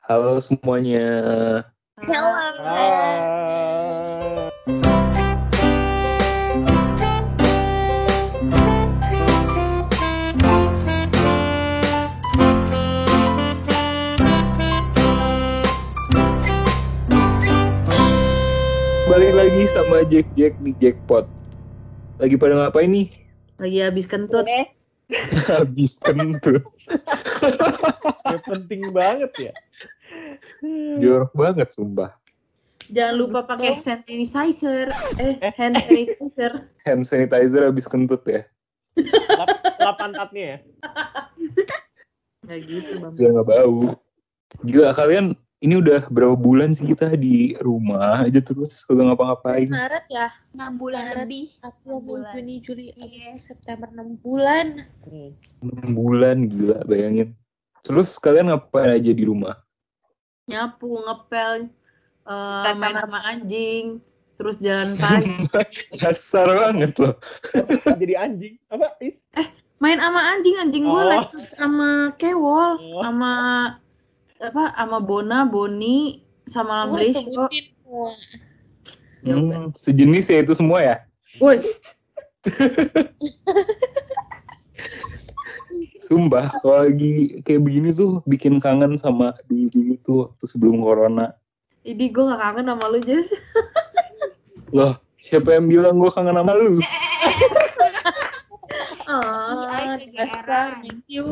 Halo semuanya. Halo. Ah. Balik lagi sama Jack Jack di Jackpot. Lagi pada ngapain nih? Lagi habis kentut. Habis kentut. Ya, penting banget ya. Jorok banget sumpah. Jangan lupa pakai sanitizer. Eh, hand sanitizer. Hand sanitizer habis kentut ya. Lap, lap pantatnya ya. Gak gitu, Bang. Biar nggak bau. Gila kalian ini udah berapa bulan sih kita di rumah aja terus kagak ngapa-ngapain. Maret ya, 6 bulan Maret. lebih. April, Mei, bulan. Juni, Juli, Iya. Agustus, September 6 bulan. Hmm. 6 bulan gila bayangin. Terus kalian ngapain aja di rumah? Nyapu, ngepel, eh, main sama anjing, terus jalan pagi. Dasar banget loh. Jadi anjing. Apa? Ih, main sama anjing, anjing gue Oh. Lexus sama Kewol, Oh. sama apa sama Bona, Boni, sama Gue Lamblesio. sebutin semua. Hmm, sejenis ya itu semua ya? Woi, Sumpah, kalau lagi kayak begini tuh bikin kangen sama dulu-dulu tuh waktu sebelum corona. ini gue gak kangen sama lu, Jess. Loh, siapa yang bilang gue kangen sama lu? Ah, Iya, dasar, kegeeran. thank you.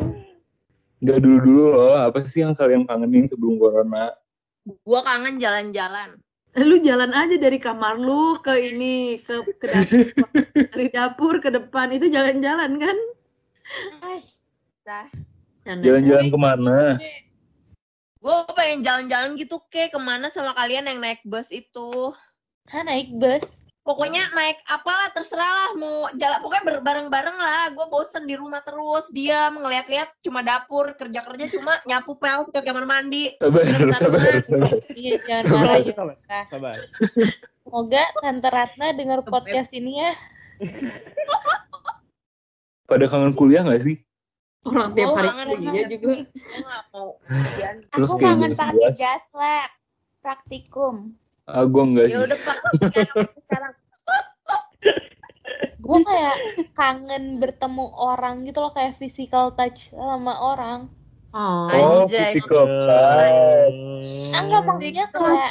Gak dulu-dulu loh, apa sih yang kalian kangenin sebelum corona? Gua kangen jalan-jalan. Lu jalan aja dari kamar lu ke ini, ke, ke dapur. dari dapur ke depan, itu jalan-jalan kan? Canda. Jalan-jalan ke mana? Gue pengen jalan-jalan gitu ke ke mana sama kalian yang naik bus itu. Hah, naik bus. Pokoknya naik apalah terserah lah mau jalan pokoknya ber- bareng-bareng lah. Gue bosen di rumah terus diam ngeliat-liat cuma dapur kerja-kerja cuma nyapu pel ke kamar mandi. Sabar, sabar, sabar. Iya, jangan Sabar. marah ya. sabar. Sabar. Semoga Tante Ratna dengar podcast ini ya. Pada kangen kuliah gak sih? Orang tiap hari kuliah juga. Terus Aku kangen pakai 11. jas lab praktikum. Ah, gue enggak Ya sih. udah pak sekarang Gue kayak kangen bertemu orang gitu loh, kayak physical touch sama orang. Oh, Oh, Anjay. physical touch. Enggak, maksudnya kayak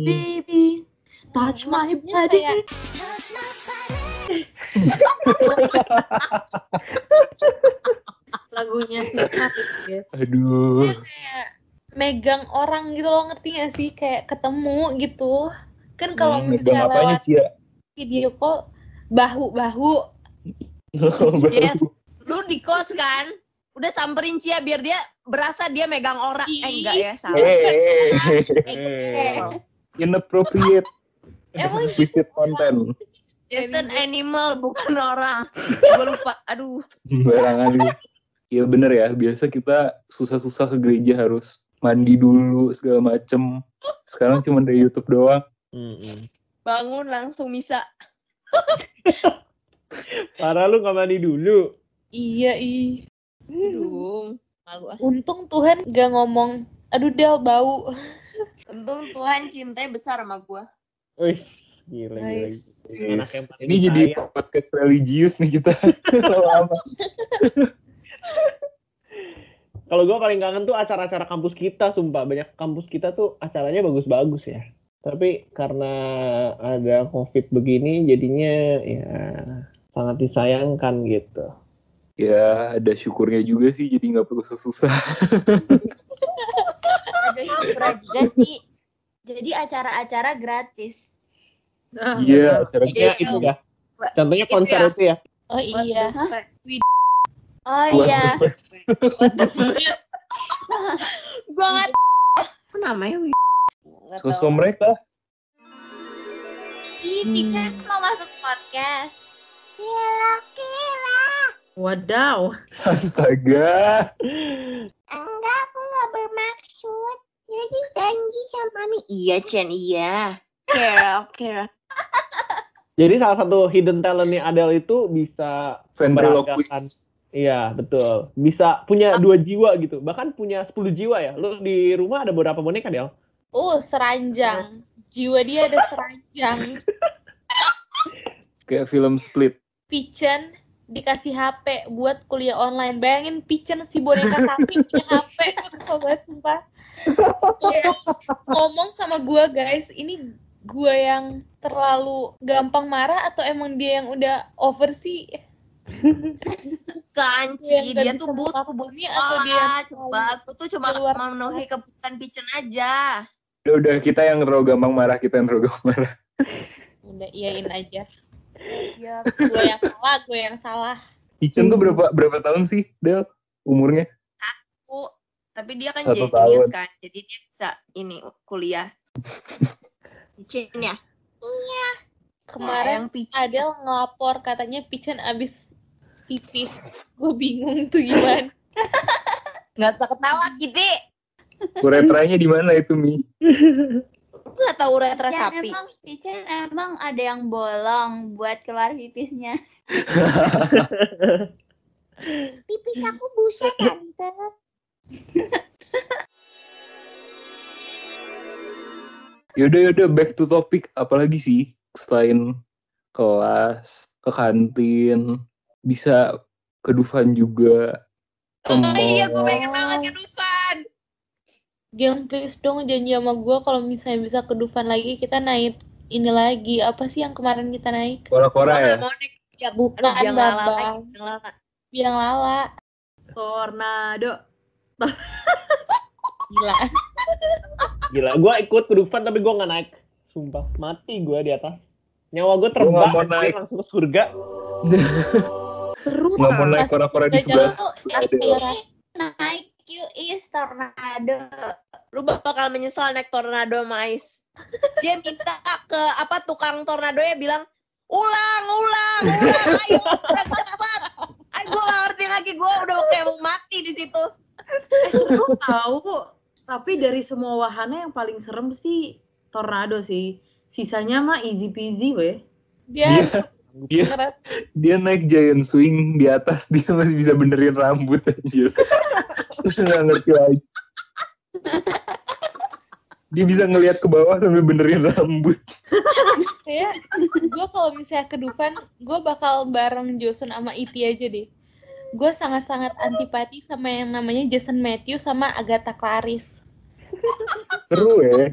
baby, touch my body. kayak Lagunya sih, yes. Aduh. maksudnya kayak megang orang gitu loh, ngerti gak sih? Kayak ketemu gitu. Kan kalau Hmm, misalnya apanya lewat Cia? video call bahu-bahu Baru. Yes. lu di kos kan udah samperin Cia biar dia berasa dia megang orang eh enggak ya salah Eh, Eh. inappropriate. Emang Explicit content. just an animal bukan orang gue lupa aduh Sembarangan Iya bener ya, biasa kita susah-susah ke gereja harus mandi dulu segala macem. Sekarang cuma dari YouTube doang. Bangun langsung bisa Parah lu gak mandi dulu. iya ih aduh malu ah. untung Tuhan gak ngomong aduh Del bau untung Tuhan cintai besar sama gue Wih, gila, gila. yang paling Ini jadi podcast religius nih kita. Kalau gue paling kangen tuh acara-acara kampus kita, sumpah. Banyak kampus kita tuh acaranya bagus-bagus ya. Tapi karena ada COVID begini, jadinya ya sangat disayangkan gitu. ya ada syukurnya juga sih, jadi nggak perlu susah. Ada hiburan juga sih. Jadi acara-acara gratis. Iya, acara Contohnya Iya, itu iya. ya. Contohnya konser ya. itu ya. oh iya Oh iya, gue nggak apa namanya. Sosok mereka. Ih, Pixar mau masuk podcast. Kira-kira. Wadaw. Astaga. Enggak, aku nggak bermaksud. Jadi janji sama Mami. Iya, Chen, iya. Kira kira Jadi salah satu hidden talentnya Adele itu bisa memperagakan Ventriloquist. Iya, betul. Bisa punya dua jiwa gitu. Bahkan punya 10 jiwa ya. Lu di rumah ada berapa boneka, Del? Uh, seranjang. Jiwa dia ada seranjang. Kayak film Split. Pichen dikasih HP buat kuliah online. Bayangin Pichen si boneka sapi punya HP. Gue kesel banget sumpah. Dia ngomong sama gue guys, ini gue yang terlalu gampang marah atau emang dia yang udah over sih? Bukan, Yang Ci. Dia tuh butuh buat memaklumi atau dia sekolah. Coba, aku tuh cuma keluar memenuhi kebutuhan Pichen aja. Udah, udah kita yang terlalu gampang marah, kita yang terlalu gampang marah. Udah iyain aja. Ya, gue yang salah, gue yang salah. Kitchen tuh berapa berapa tahun sih, Del? Umurnya? Aku, tapi dia kan Satu jenius tahun. kan. Jadi dia bisa ini kuliah. Pichen ya? Kemarin Yang Pichen. Adel ngelapor katanya Pichen abis pipis. Gue bingung tuh gimana. Nggak usah ketawa, Kitty. Uretranya di mana itu, Mi? Nggak tahu uretra Pican sapi. emang, emang ada yang bolong buat keluar pipisnya. Pipis aku busa tante. Yaudah, yaudah, back to topic. Apalagi sih selain kelas, ke kantin, bisa ke Dufan juga. Oh iya, gue pengen banget ke Dufan. Gang please dong janji sama gue kalau misalnya bisa ke Dufan lagi kita naik ini lagi apa sih yang kemarin kita naik? Kora-kora Gue ya? nggak mau naik. Ya, Bukan, aduh, biang lala lagi, biang lala. Biang lala. Tornado. Gila. Gila, gue ikut ke Dufan tapi gue nggak naik. Sumpah, mati gue di atas. Nyawa gue terbang, mau naik. langsung ke surga. Seru Nggak mau naik kora-kora di sebelah. Naik QIS tornado. Lu bakal menyesal naik tornado sama Ais. Dia minta ke apa tukang tornado ya bilang, ulang, ulang, ulang, ayo, cepat. Ayo, gue gak ngerti lagi, gue udah kayak mau mati di situ. Eh, seru tahu. Tapi dari semua wahana yang paling serem sih tornado sih. Sisanya mah easy peasy weh. Dia Dia, ngeras dia naik giant swing di atas, dia masih bisa benerin rambut aja. Nggak ngerti lagi. Dia bisa ngelihat ke bawah sambil benerin rambut. kayak gue kalau misalnya ke Dufan gue bakal bareng Johnson sama Iti aja deh. Gue sangat-sangat antipati sama yang namanya Jason Matthews sama Agatha Clarice. Seru ya.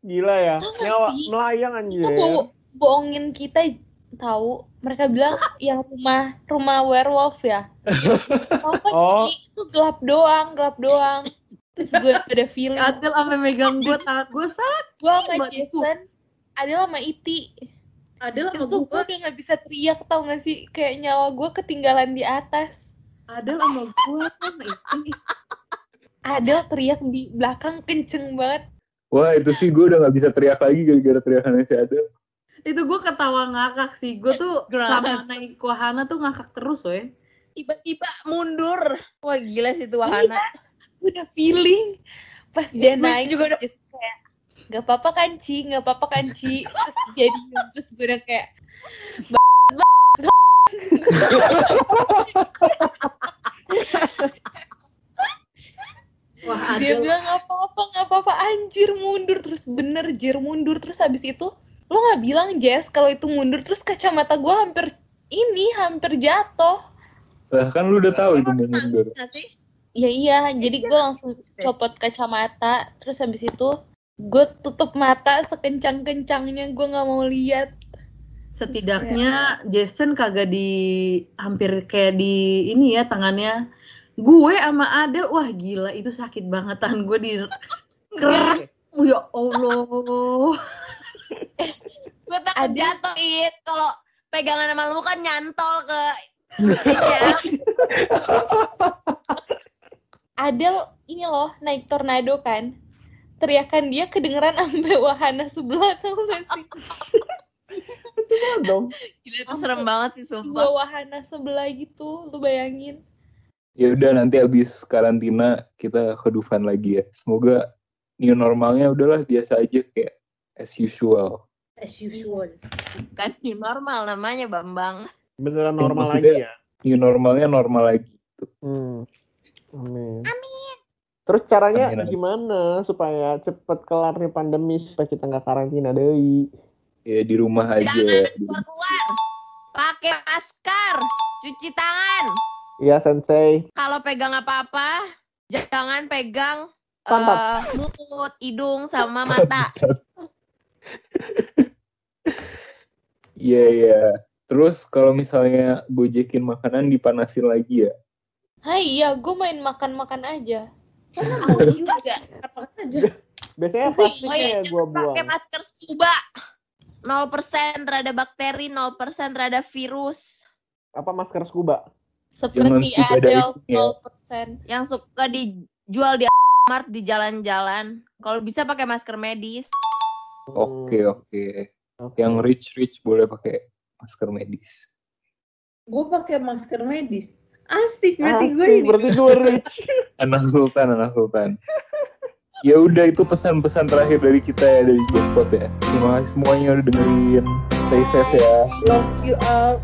Gila ya, nyawa melayang anjir. Itu bo- bohongin kita tahu mereka bilang yang rumah rumah werewolf ya? Apa Oh. Itu gelap doang gelap doang. Terus gue ada feeling. Adel sampai megang gue tangan gue saat gue sama. Jason adalah sama Iti Adel itu sama gue gue udah nggak bisa teriak tau gak sih? Kayak nyawa gue ketinggalan di atas. Adel sama gue sama itu Adel teriak di belakang kenceng banget. Wah itu sih gue udah nggak bisa teriak lagi gara-gara teriakannya si Adel. Itu gue ketawa ngakak sih. Gue tuh sama naik wahana tuh ngakak terus weh. Tiba-tiba mundur. Wah gila sih itu wahana. gue udah feeling. Pas dia Gue naik juga Jason kayak gak apa-apa kan Ci? Gak apa-apa kan Ci? Terus jadi terus gue udah kayak wah dia bilang nggak apa-apa nggak apa-apa. Anjir mundur. Terus bener jir mundur. Terus habis itu lo nggak bilang Jess kalau itu mundur terus kacamata gue hampir ini hampir jatuh. Lah kan lu udah tahu itu mundur. Ya iya jadi gue langsung copot kacamata terus habis itu gue tutup mata sekencang kencangnya gue nggak mau lihat. Setidaknya Jason kagak di hampir kayak di ini ya tangannya. Gue sama Adel wah gila itu sakit bangetan. Gue di kerak ya Allah Gue takut Ada- jatuh, Is. Kalau pegangan sama lu kan nyantol ke ya. Adel ini loh naik tornado kan teriakan dia kedengeran sampai wahana sebelah tau gak sih dong. Gila itu serem banget sih dua sumpah. wahana sebelah gitu lu bayangin Ya udah nanti abis karantina kita ke Dufan lagi ya. Semoga new normalnya udahlah biasa aja kayak as usual. as usual Bukan new normal namanya Bambang. Beneran Ya, normal maksudnya- lagi ya. new normalnya normal lagi. Hmm. Amin. Terus caranya Amin, amin. gimana supaya cepet kelar nih pandemi supaya kita nggak karantina deui? Ya di rumah aja. Jangan keluar-keluar. Pakai masker, cuci tangan. Iya sensei. Kalau pegang apa-apa, jangan pegang Pantat. eh, mulut, hidung, sama mata. Iya iya. Terus kalau misalnya gojekin makanan dipanasin lagi ya. Hai iya, gue main makan-makan aja. Aku juga. Apa aja. Biasanya Oh iya, ya gua buang. Pakai masker scuba. 0% terhadap bakteri, 0% terhadap virus. Apa masker scuba? Seperti Adele diving ya. 0%. Yang suka dijual di Mart di jalan-jalan. Kalau bisa pakai masker medis. Oke Hmm, oke. oke. Yang rich rich boleh pakai masker medis. Gue pakai masker medis. Asik berarti gue ini. berarti gue rich. Anak sultan anak sultan. Ya udah itu pesan-pesan terakhir dari kita ya dari Jackpot ya. Terima kasih semuanya udah dengerin. Stay safe ya. Love you all.